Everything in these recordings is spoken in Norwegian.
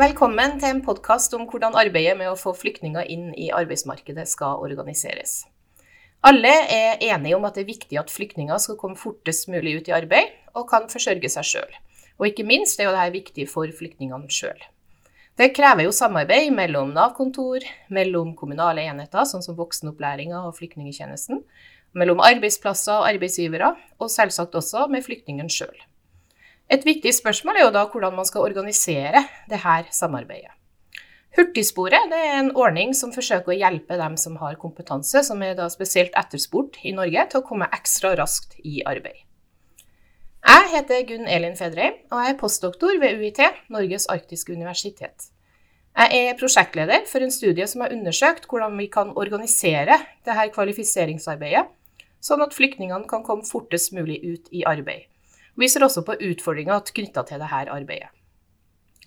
Velkommen til en podkast om hvordan arbeidet med å få flyktninger inn i arbeidsmarkedet skal organiseres. Alle er enige om at det er viktig at flyktninger skal komme fortest mulig ut i arbeid og kan forsørge seg sjøl. Og ikke minst er jo dette viktig for flyktningene sjøl. Det krever jo samarbeid mellom Nav-kontor, mellom kommunale enheter, sånn som voksenopplæringa og flyktningtjenesten, mellom arbeidsplasser og arbeidsgivere, og selvsagt også med flyktningen sjøl. Et viktig spørsmål er jo da hvordan man skal organisere det her samarbeidet. Hurtigsporet er en ordning som forsøker å hjelpe dem som har kompetanse, som er da spesielt etterspurt i Norge, til å komme ekstra raskt i arbeid. Jeg heter Gunn Elin Fedreim, og jeg er postdoktor ved UiT, Norges arktiske universitet. Jeg er prosjektleder for en studie som har undersøkt hvordan vi kan organisere dette kvalifiseringsarbeidet, sånn at flyktningene kan komme fortest mulig ut i arbeid. Vi ser også på utfordringer knytta til dette arbeidet.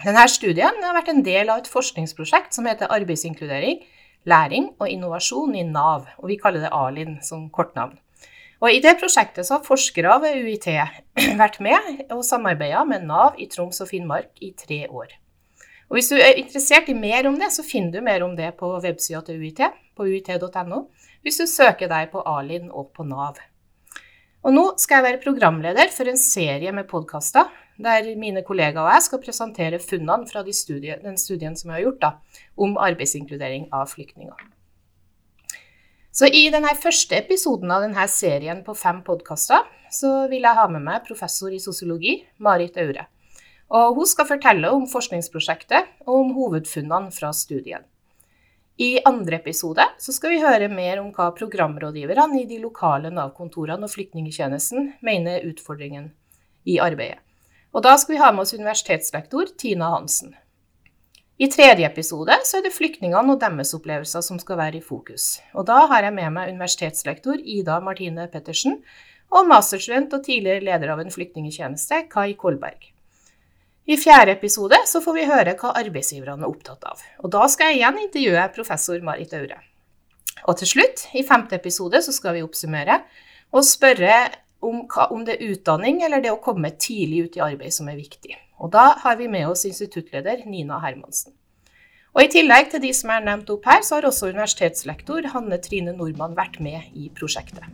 Denne studien har vært en del av et forskningsprosjekt som heter Arbeidsinkludering, læring og innovasjon i Nav, og vi kaller det ALIN som kortnavn. Og I det prosjektet har forskere ved UiT vært med og samarbeida med Nav i Troms og Finnmark i tre år. Og Hvis du er interessert i mer om det, så finner du mer om det på websida til UiT, på uit.no, hvis du søker deg på Alin og på Nav. Og Nå skal jeg være programleder for en serie med podkaster der mine kollegaer og jeg skal presentere funnene fra de studie, den studien som vi har gjort da, om arbeidsinkludering av flyktninger. Så I denne første episoden av denne serien på fem podkaster vil jeg ha med meg professor i sosiologi, Marit Aure. Og hun skal fortelle om forskningsprosjektet og om hovedfunnene fra studien. I andre episode skal vi høre mer om hva programrådgiverne i de lokale Nav-kontorene og flyktningtjenesten mener er utfordringen i arbeidet. Og da skal vi ha med oss universitetslektor Tina Hansen. I tredje episode er det flyktningene og deres opplevelser som skal være i fokus. Og da har jeg med meg universitetslektor Ida Martine Pettersen og masterstudent og tidligere leder av en flyktningtjeneste, Kai Kolberg. I fjerde episode så får vi høre hva arbeidsgiverne er opptatt av. Og da skal jeg igjen intervjue professor Marit Aure. Og til slutt, i femte episode, så skal vi oppsummere og spørre om, om det er utdanning eller det å komme tidlig ut i arbeid som er viktig. Og da har vi med oss instituttleder Nina Hermansen. Og I tillegg til de som er nevnt opp her, så har også universitetslektor Hanne Trine Nordmann vært med i prosjektet.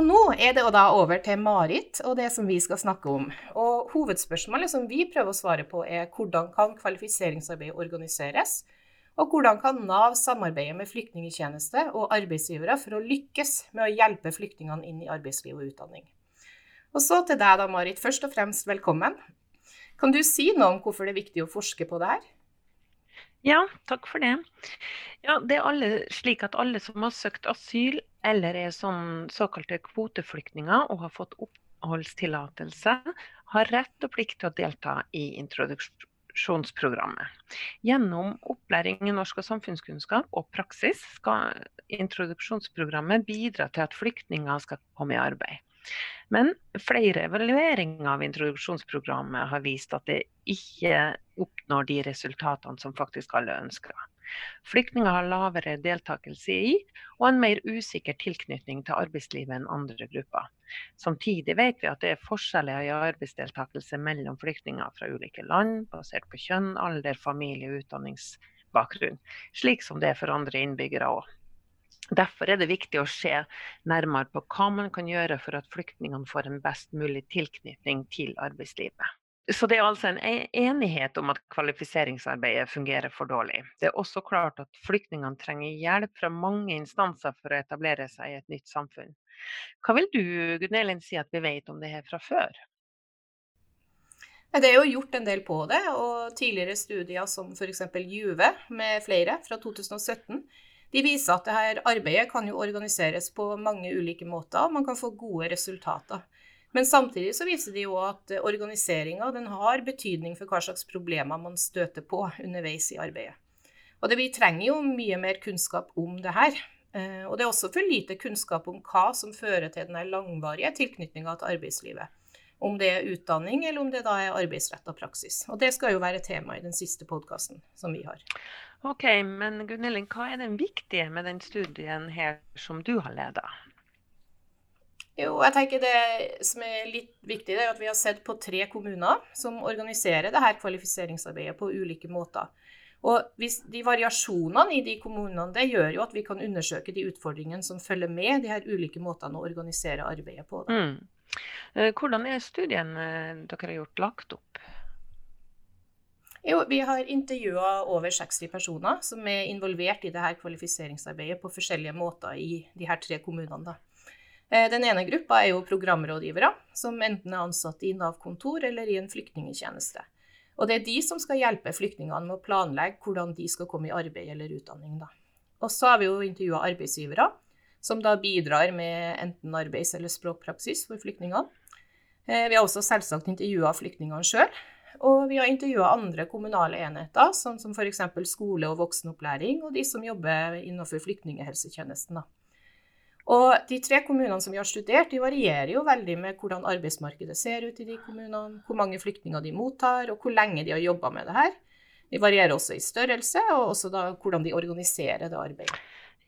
Og nå er det da over til Marit og det som vi skal snakke om. Og Hovedspørsmålet som vi prøver å svare på, er hvordan kan kvalifiseringsarbeidet organiseres? Og hvordan kan Nav samarbeide med flyktningtjeneste og arbeidsgivere for å lykkes med å hjelpe flyktningene inn i arbeidsliv og utdanning? Og så til deg da, Marit. Først og fremst velkommen. Kan du si noe om hvorfor det er viktig å forske på det her? Ja, takk for det. Ja, det er alle, slik at alle som har søkt asyl eller er sånn såkalte kvoteflyktninger og har fått oppholdstillatelse, har rett og plikt til å delta i introduksjonsprogrammet. Gjennom opplæring i norsk og samfunnskunnskap og praksis skal introduksjonsprogrammet bidra til at flyktninger skal komme i arbeid. Men flere evalueringer av introduksjonsprogrammet har vist at det ikke oppnår de resultatene som faktisk alle ønsker. Flyktninger har lavere deltakelse i og en mer usikker tilknytning til arbeidslivet enn andre grupper. Samtidig vet vi at det er forskjeller i arbeidsdeltakelse mellom flyktninger fra ulike land, basert på kjønn, alder, familie og utdanningsbakgrunn, slik som det er for andre innbyggere òg. Derfor er det viktig å se nærmere på hva man kan gjøre for at flyktningene får en best mulig tilknytning til arbeidslivet. Så det er altså en e-, enighet om at kvalifiseringsarbeidet fungerer for dårlig. Det er også klart at flyktningene trenger hjelp fra mange instanser for å etablere seg i et nytt samfunn. Hva vil du Gunnelin, si at vi vet om det her fra før? Det er jo gjort en del på det, og tidligere studier som f.eks. Juve med flere fra 2017 de viser at dette arbeidet kan jo organiseres på mange ulike måter, og man kan få gode resultater. Men samtidig så viser de jo at organiseringa har betydning for hva slags problemer man støter på underveis i arbeidet. Og det, Vi trenger jo mye mer kunnskap om det her. Eh, og det er også for lite kunnskap om hva som fører til den langvarige tilknytninga til arbeidslivet. Om det er utdanning, eller om det da er arbeidsretta praksis. Og det skal jo være tema i den siste podkasten som vi har. Ok, men Gunnhild, hva er den viktige med den studien her som du har leda? Jo, jeg tenker Det som er litt viktig, det er at vi har sett på tre kommuner som organiserer det her kvalifiseringsarbeidet på ulike måter. Og hvis De variasjonene i de kommunene det gjør jo at vi kan undersøke de utfordringene som følger med de her ulike måtene å organisere arbeidet på. Mm. Eh, hvordan er studien eh, dere har gjort lagt opp? Jo, Vi har intervjua over 60 personer som er involvert i det her kvalifiseringsarbeidet på forskjellige måter i de her tre kommunene. da. Eh, den ene gruppa er jo programrådgivere, som enten er ansatt i Nav-kontor eller i en flyktningtjeneste. Og det er de som skal hjelpe flyktningene med å planlegge hvordan de skal komme i arbeid eller utdanning. Da. Og så har vi jo intervjua arbeidsgivere, som da bidrar med enten arbeids- eller språkpraksis for flyktningene. Eh, vi har også selvsagt intervjua flyktningene sjøl. Og vi har intervjua andre kommunale enheter, sånn som f.eks. skole og voksenopplæring, og de som jobber innenfor flyktninghelsetjenesten. Da. Og de tre kommunene som vi har studert, de varierer jo veldig med hvordan arbeidsmarkedet ser ut i de kommunene, hvor mange flyktninger de mottar, og hvor lenge de har jobba med det her. De varierer også i størrelse, og også da hvordan de organiserer det arbeidet.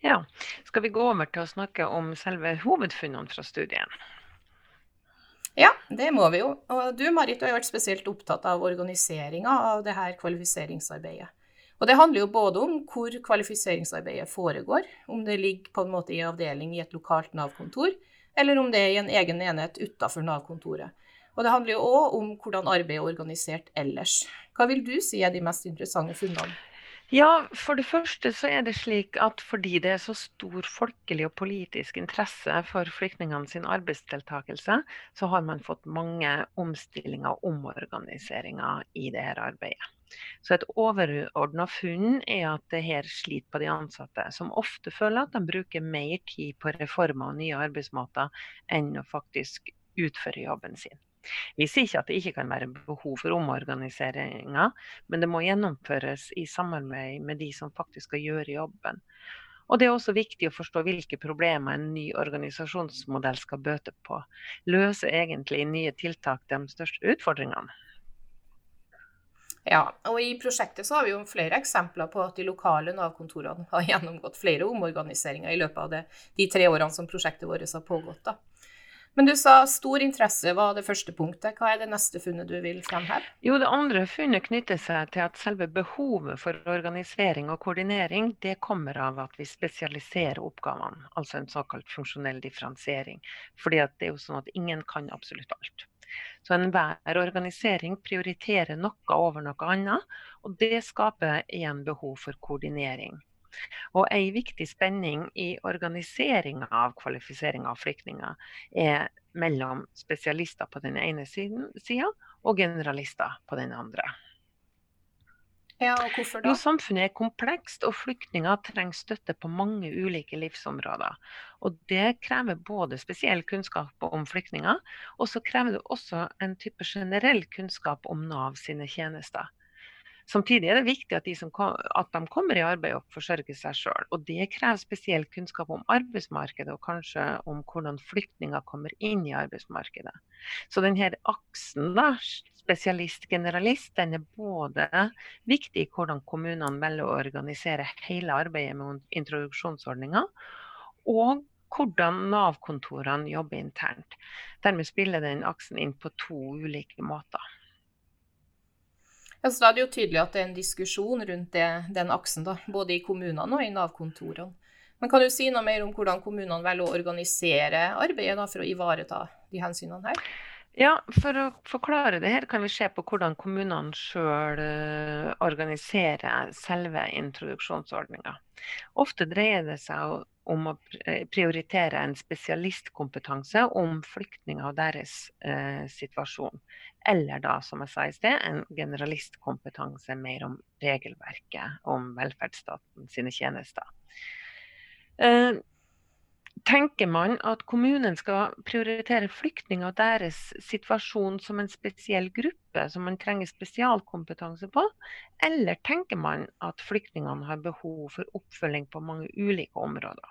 Ja, Skal vi gå over til å snakke om selve hovedfunnene fra studien? Ja, det må vi jo. Og du Marit, har vært spesielt opptatt av organiseringa av det her kvalifiseringsarbeidet. Og det handler jo både om hvor kvalifiseringsarbeidet foregår, om det ligger på en måte i avdeling i et lokalt Nav-kontor, eller om det er i en egen enhet utafor Nav-kontoret. Og det handler jo òg om hvordan arbeidet er organisert ellers. Hva vil du si er de mest interessante funnene? Ja, For det første så er det slik at fordi det er så stor folkelig og politisk interesse for flyktningene sin arbeidsdeltakelse, så har man fått mange omstillinger og omorganiseringer i dette arbeidet. Så et overordna funn er at det her sliter på de ansatte, som ofte føler at de bruker mer tid på reformer og nye arbeidsmåter enn å faktisk utføre jobben sin. Vi sier ikke at det ikke kan være behov for omorganiseringer, men det må gjennomføres i samarbeid med de som faktisk skal gjøre jobben. Og Det er også viktig å forstå hvilke problemer en ny organisasjonsmodell skal bøte på. Løser egentlig nye tiltak de største utfordringene? Ja, og I prosjektet så har vi jo flere eksempler på at de lokale Nav-kontorene har gjennomgått flere omorganiseringer i løpet av det, de tre årene som prosjektet vårt har pågått. da. Men du sa stor interesse var det første punktet. Hva er det neste funnet du vil fremheve? Jo, Det andre funnet knytter seg til at selve behovet for organisering og koordinering det kommer av at vi spesialiserer oppgavene, altså en såkalt funksjonell differensiering. Fordi det er jo sånn at ingen kan absolutt alt. Så enhver organisering prioriterer noe over noe annet, og det skaper igjen behov for koordinering. Og En viktig spenning i organiseringa av kvalifisering av flyktninger er mellom spesialister på den ene sida og generalister på den andre. Ja, og hvorfor da? Jo, samfunnet er komplekst, og flyktninger trenger støtte på mange ulike livsområder. Og Det krever både spesiell kunnskap om flyktninger, og så krever det også en type generell kunnskap om Nav sine tjenester. Samtidig er det viktig at de, kom, at de kommer i arbeid og forsørger seg sjøl. Det krever spesiell kunnskap om arbeidsmarkedet, og kanskje om hvordan flyktninger kommer inn i arbeidsmarkedet. Så denne aksen, da, spesialist-generalist, den er både viktig i hvordan kommunene velger å organisere hele arbeidet med introduksjonsordninga, og hvordan Nav-kontorene jobber internt. Dermed spiller den aksen inn på to ulike måter. Ja, så Da er det jo tydelig at det er en diskusjon rundt det, den aksen, da, både i kommunene og i Nav-kontorene. Men Kan du si noe mer om hvordan kommunene velger å organisere arbeidet da, for å ivareta de hensynene her? Ja, For å forklare det her kan vi se på hvordan kommunene sjøl eh, organiserer selve introduksjonsordninga. Ofte dreier det seg om å prioritere en spesialistkompetanse om flyktninger og deres eh, situasjon. Eller da, som jeg sa i sted, en generalistkompetanse mer om regelverket, om velferdsstaten sine tjenester. Eh, Tenker man at kommunen skal prioritere flyktninger og deres situasjon som en spesiell gruppe som man trenger spesialkompetanse på, eller tenker man at flyktningene har behov for oppfølging på mange ulike områder?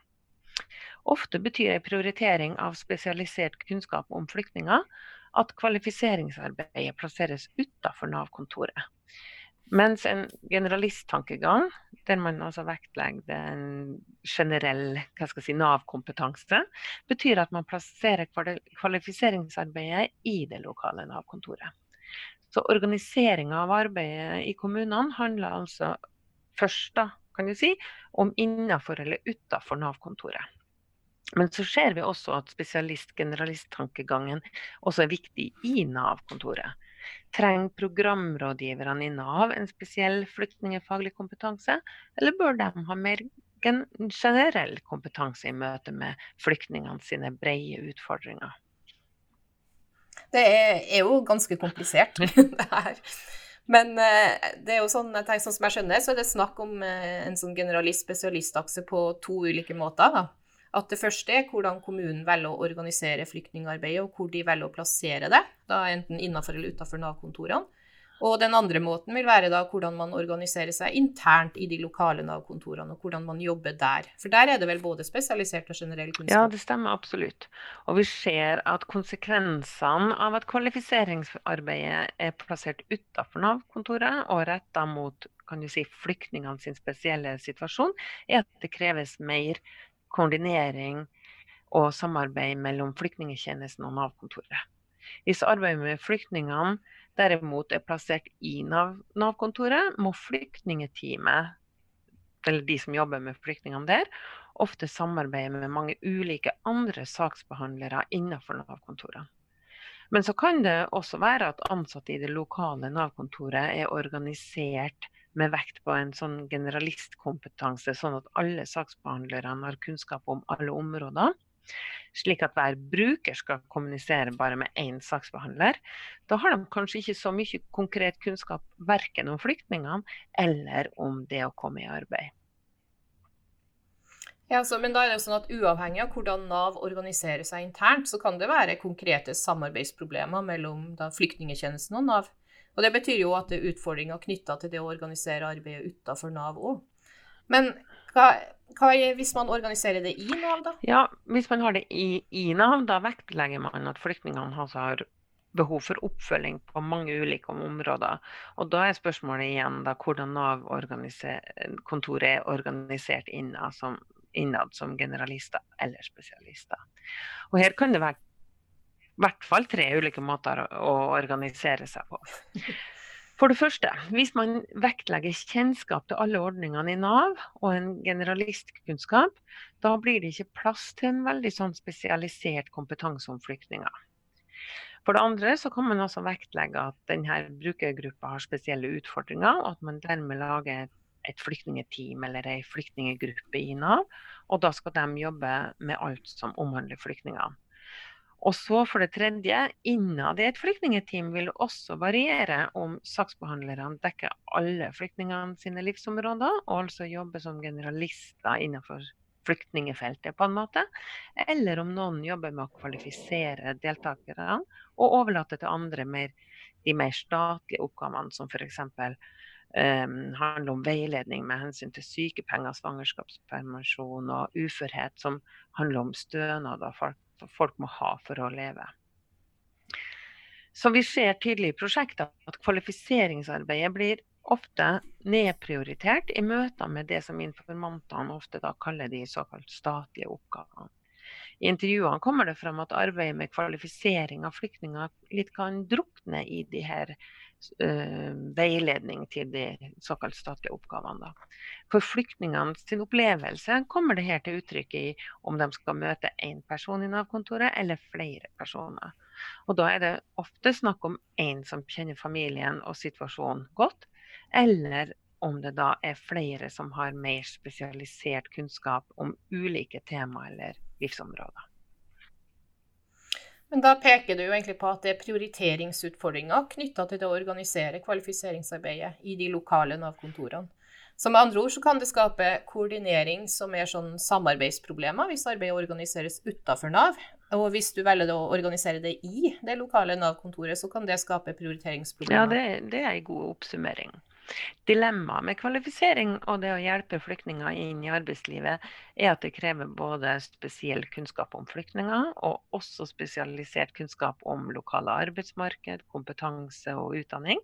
Ofte betyr en prioritering av spesialisert kunnskap om flyktninger at kvalifiseringsarbeidet plasseres utenfor Nav-kontoret. Mens en generalisttankegang, der man altså vektlegger en generell si, Nav-kompetanse, betyr at man plasserer kvalifiseringsarbeidet i det lokale Nav-kontoret. Så organiseringa av arbeidet i kommunene handler altså først da, kan du si, om innenfor eller utenfor Nav-kontoret. Men så ser vi også at spesialist-generalist-tankegangen også er viktig i Nav-kontoret. Trenger programrådgiverne i Nav en spesiell flyktningfaglig kompetanse, eller bør de ha mer generell kompetanse i møte med flyktningene sine brede utfordringer? Det er, jo ganske komplisert, det her. Men eh, det er jo sånn, jeg tenker, sånn som jeg skjønner, så er det snakk om eh, en sånn generalist-spesialistakse på to ulike måter. da. At det første er hvordan kommunen velger å organisere flyktningarbeidet, og hvor de velger å plassere det. Da Enten innenfor eller utenfor Nav-kontorene. Og den andre måten vil være da hvordan man organiserer seg internt i de lokale Nav-kontorene, og hvordan man jobber der. For der er det vel både spesialisert og generell kunnskap? Ja, det stemmer absolutt. Og vi ser at konsekvensene av at kvalifiseringsarbeidet er plassert utenfor Nav-kontoret og retta mot kan du si, flyktningene sin spesielle situasjon, er at det kreves mer koordinering og samarbeid mellom flyktningtjenesten og Nav-kontoret. Hvis arbeidet med flyktningene derimot er plassert i Nav-kontoret, må flyktningeteamet, eller de som jobber med flyktningene der, ofte samarbeide med mange ulike andre saksbehandlere innenfor Nav-kontorene. Men så kan det også være at ansatte i det lokale Nav-kontoret er organisert med vekt på en sånn generalistkompetanse, sånn at alle saksbehandlerne har kunnskap om alle områder. Slik at hver bruker skal kommunisere bare med én saksbehandler. Da har de kanskje ikke så mye konkret kunnskap verken om flyktningene eller om det å komme i arbeid. Ja, så, men da er det sånn at Uavhengig av hvordan Nav organiserer seg internt, så kan det være konkrete samarbeidsproblemer mellom da, flyktningetjenesten og Nav. Og Det betyr jo at det er utfordringer knytta til det å organisere arbeidet utenfor Nav òg. Hva er, hvis man organiserer det i Nav, da? Ja, Hvis man har det i, i Nav, da vektlegger man at flyktningene har behov for oppfølging på mange ulike områder. Og Da er spørsmålet igjen da, hvordan Nav-kontoret er organisert innad som, innad som generalister eller spesialister. Og Her kan det være i hvert fall tre ulike måter å organisere seg på. For det første, hvis man vektlegger kjennskap til alle ordningene i Nav og en generalistkunnskap, da blir det ikke plass til en veldig sånn spesialisert kompetanse om flyktninger. For det andre så kan man også vektlegge at denne brukergruppa har spesielle utfordringer, og at man dermed lager et flyktningeteam eller ei flyktninggruppe i Nav. Og da skal de jobbe med alt som omhandler flyktninger. Og så for det tredje, innad i et flyktningeteam vil det også variere om saksbehandlerne dekker alle flyktningene sine livsområder, og altså jobber som generalister innenfor flyktningefeltet på en måte, eller om noen jobber med å kvalifisere deltakerne og overlate til andre mer, de mer statlige oppgavene, som f.eks. Um, handler om veiledning med hensyn til sykepenger, svangerskapspermisjon og uførhet, som handler om stønader folk folk må ha for å leve. Så vi ser tydelig i prosjektet at kvalifiseringsarbeidet blir ofte nedprioritert i møter med det som informantene ofte kaller de såkalt statlige oppgavene. I intervjuene kommer det frem at arbeidet med kvalifisering av flyktninger litt kan drukne i de her uh, veiledning til de såkalt statlige oppgavene. Da. For flyktningene opplevelse kommer det her til uttrykk i om de skal møte én person i Nav-kontoret eller flere personer. Og Da er det ofte snakk om én som kjenner familien og situasjonen godt, eller om det da er flere som har mer spesialisert kunnskap om ulike tema eller livsområder. Men da peker du jo egentlig på at det er prioriteringsutfordringer knytta til det å organisere kvalifiseringsarbeidet i de lokale Nav-kontorene. Så med andre ord så kan det skape koordinering som er sånn samarbeidsproblemer hvis arbeidet organiseres utafor Nav. Og hvis du velger å organisere det i det lokale Nav-kontoret, så kan det skape prioriteringsproblemer. Ja, det, det er en god oppsummering. Dilemmaet med kvalifisering og det å hjelpe flyktninger inn i arbeidslivet, er at det krever både spesiell kunnskap om flyktninger, og også spesialisert kunnskap om lokale arbeidsmarked, kompetanse og utdanning.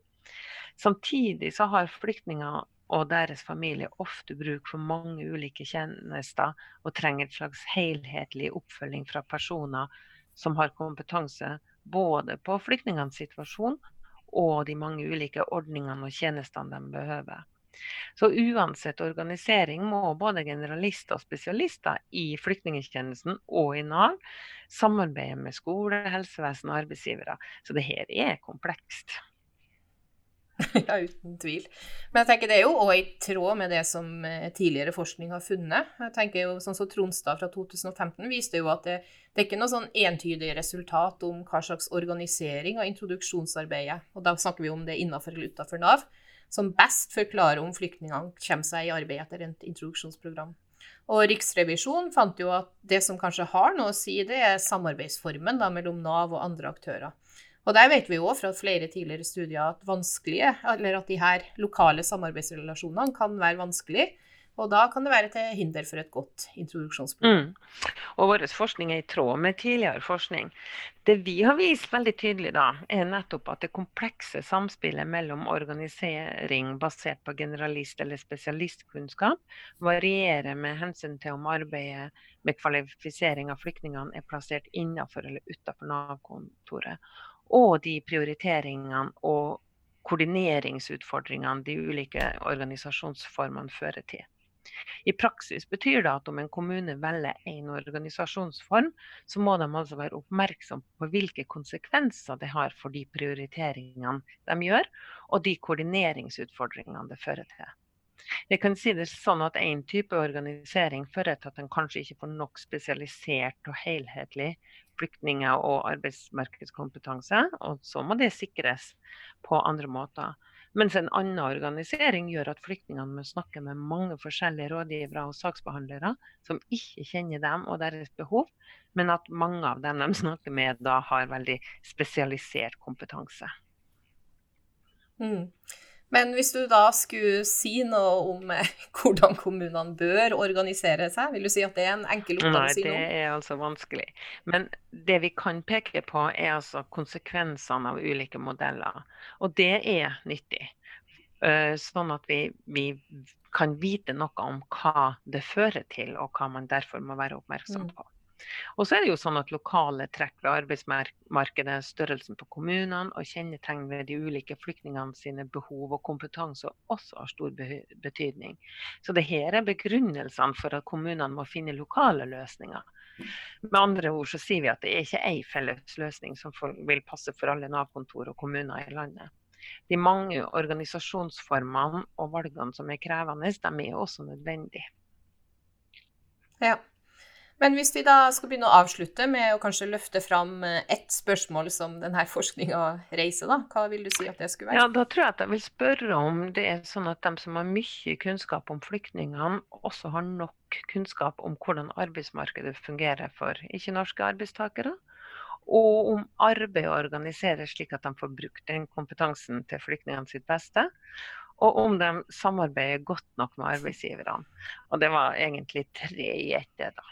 Samtidig så har flyktninger og deres familie ofte bruk for mange ulike tjenester og trenger et slags helhetlig oppfølging fra personer som har kompetanse både på flyktningenes situasjon og de mange ulike ordningene og tjenestene de behøver. Så uansett organisering må både generalister og spesialister i flyktningtjenesten og i Nav samarbeide med skole, helsevesen og arbeidsgivere. Så det her er komplekst. ja, uten tvil. Men jeg tenker det er jo òg i tråd med det som eh, tidligere forskning har funnet. Jeg tenker jo sånn som Tronstad fra 2015 viste jo at det, det er ikke noe sånn entydig resultat om hva slags organisering av introduksjonsarbeidet, og da snakker vi om det innenfor eller utenfor Nav, som best forklarer om flyktningene kommer seg i arbeid etter et introduksjonsprogram. Og Riksrevisjonen fant jo at det som kanskje har noe å si, det er samarbeidsformen da, mellom Nav og andre aktører. Og der vet vi jo fra flere tidligere studier at vanskelige, eller at de her lokale samarbeidsrelasjonene kan være vanskelige. Og da kan det være til hinder for et godt introduksjonsprogram. Mm. Og vår forskning er i tråd med tidligere forskning. Det vi har vist veldig tydelig da, er nettopp at det komplekse samspillet mellom organisering basert på generalist- eller spesialistkunnskap varierer med hensyn til om arbeidet med kvalifisering av flyktningene er plassert innenfor eller utenfor Nav-kontoret og de prioriteringene og koordineringsutfordringene de ulike organisasjonsformene fører til. I praksis betyr det at om en kommune velger en organisasjonsform, så må de altså være oppmerksom på hvilke konsekvenser det har for de prioriteringene de gjør, og de koordineringsutfordringene det fører til. Jeg kan si det sånn at En type organisering fører til at en kanskje ikke får nok spesialisert og helhetlig flyktninger og arbeidsmarkedskompetanse, og så må det sikres på andre måter. Mens en annen organisering gjør at flyktningene må snakke med mange forskjellige rådgivere og saksbehandlere som ikke kjenner dem og deres behov, men at mange av dem de snakker med, da har veldig spesialisert kompetanse. Mm. Men hvis du da skulle si noe om eh, hvordan kommunene bør organisere seg, vil du si at det er en enkel oppgave å si noe om? Nei, det er altså vanskelig. Men det vi kan peke på, er altså konsekvensene av ulike modeller. Og det er nyttig. Eh, sånn at vi, vi kan vite noe om hva det fører til, og hva man derfor må være oppmerksom mm. på. Og så er det jo sånn at Lokale trekk ved arbeidsmarkedet, størrelsen på kommunene og kjennetegn ved de ulike flyktningene sine behov og kompetanse også har stor betydning. Så det her er begrunnelsene for at kommunene må finne lokale løsninger. Med andre ord så sier vi at det er ikke ei felles løsning som vil passe for alle Nav-kontor og kommuner i landet. De mange organisasjonsformene og valgene som er krevende, de er også nødvendige. Ja. Men hvis vi da skal begynne å avslutte med å kanskje løfte fram eh, ett spørsmål som denne forskninga reiser, da, hva vil du si at det skulle være? Ja, Da tror jeg at jeg vil spørre om det er sånn at de som har mye kunnskap om flyktningene, også har nok kunnskap om hvordan arbeidsmarkedet fungerer for ikke-norske arbeidstakere? Og om arbeidet organiseres slik at de får brukt den kompetansen til flyktningene sitt beste og om de samarbeider godt nok med arbeidsgiverne. Og det var egentlig tre i ett, da.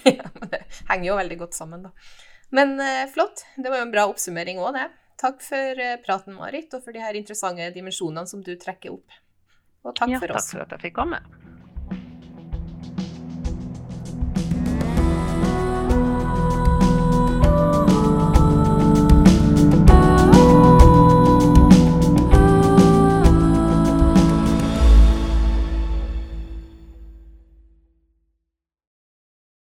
ja, det henger jo veldig godt sammen, da. Men eh, flott. Det var jo en bra oppsummering òg, det. Takk for eh, praten, Marit, og for de her interessante dimensjonene som du trekker opp. Og takk ja, for oss. Takk for at jeg fikk komme.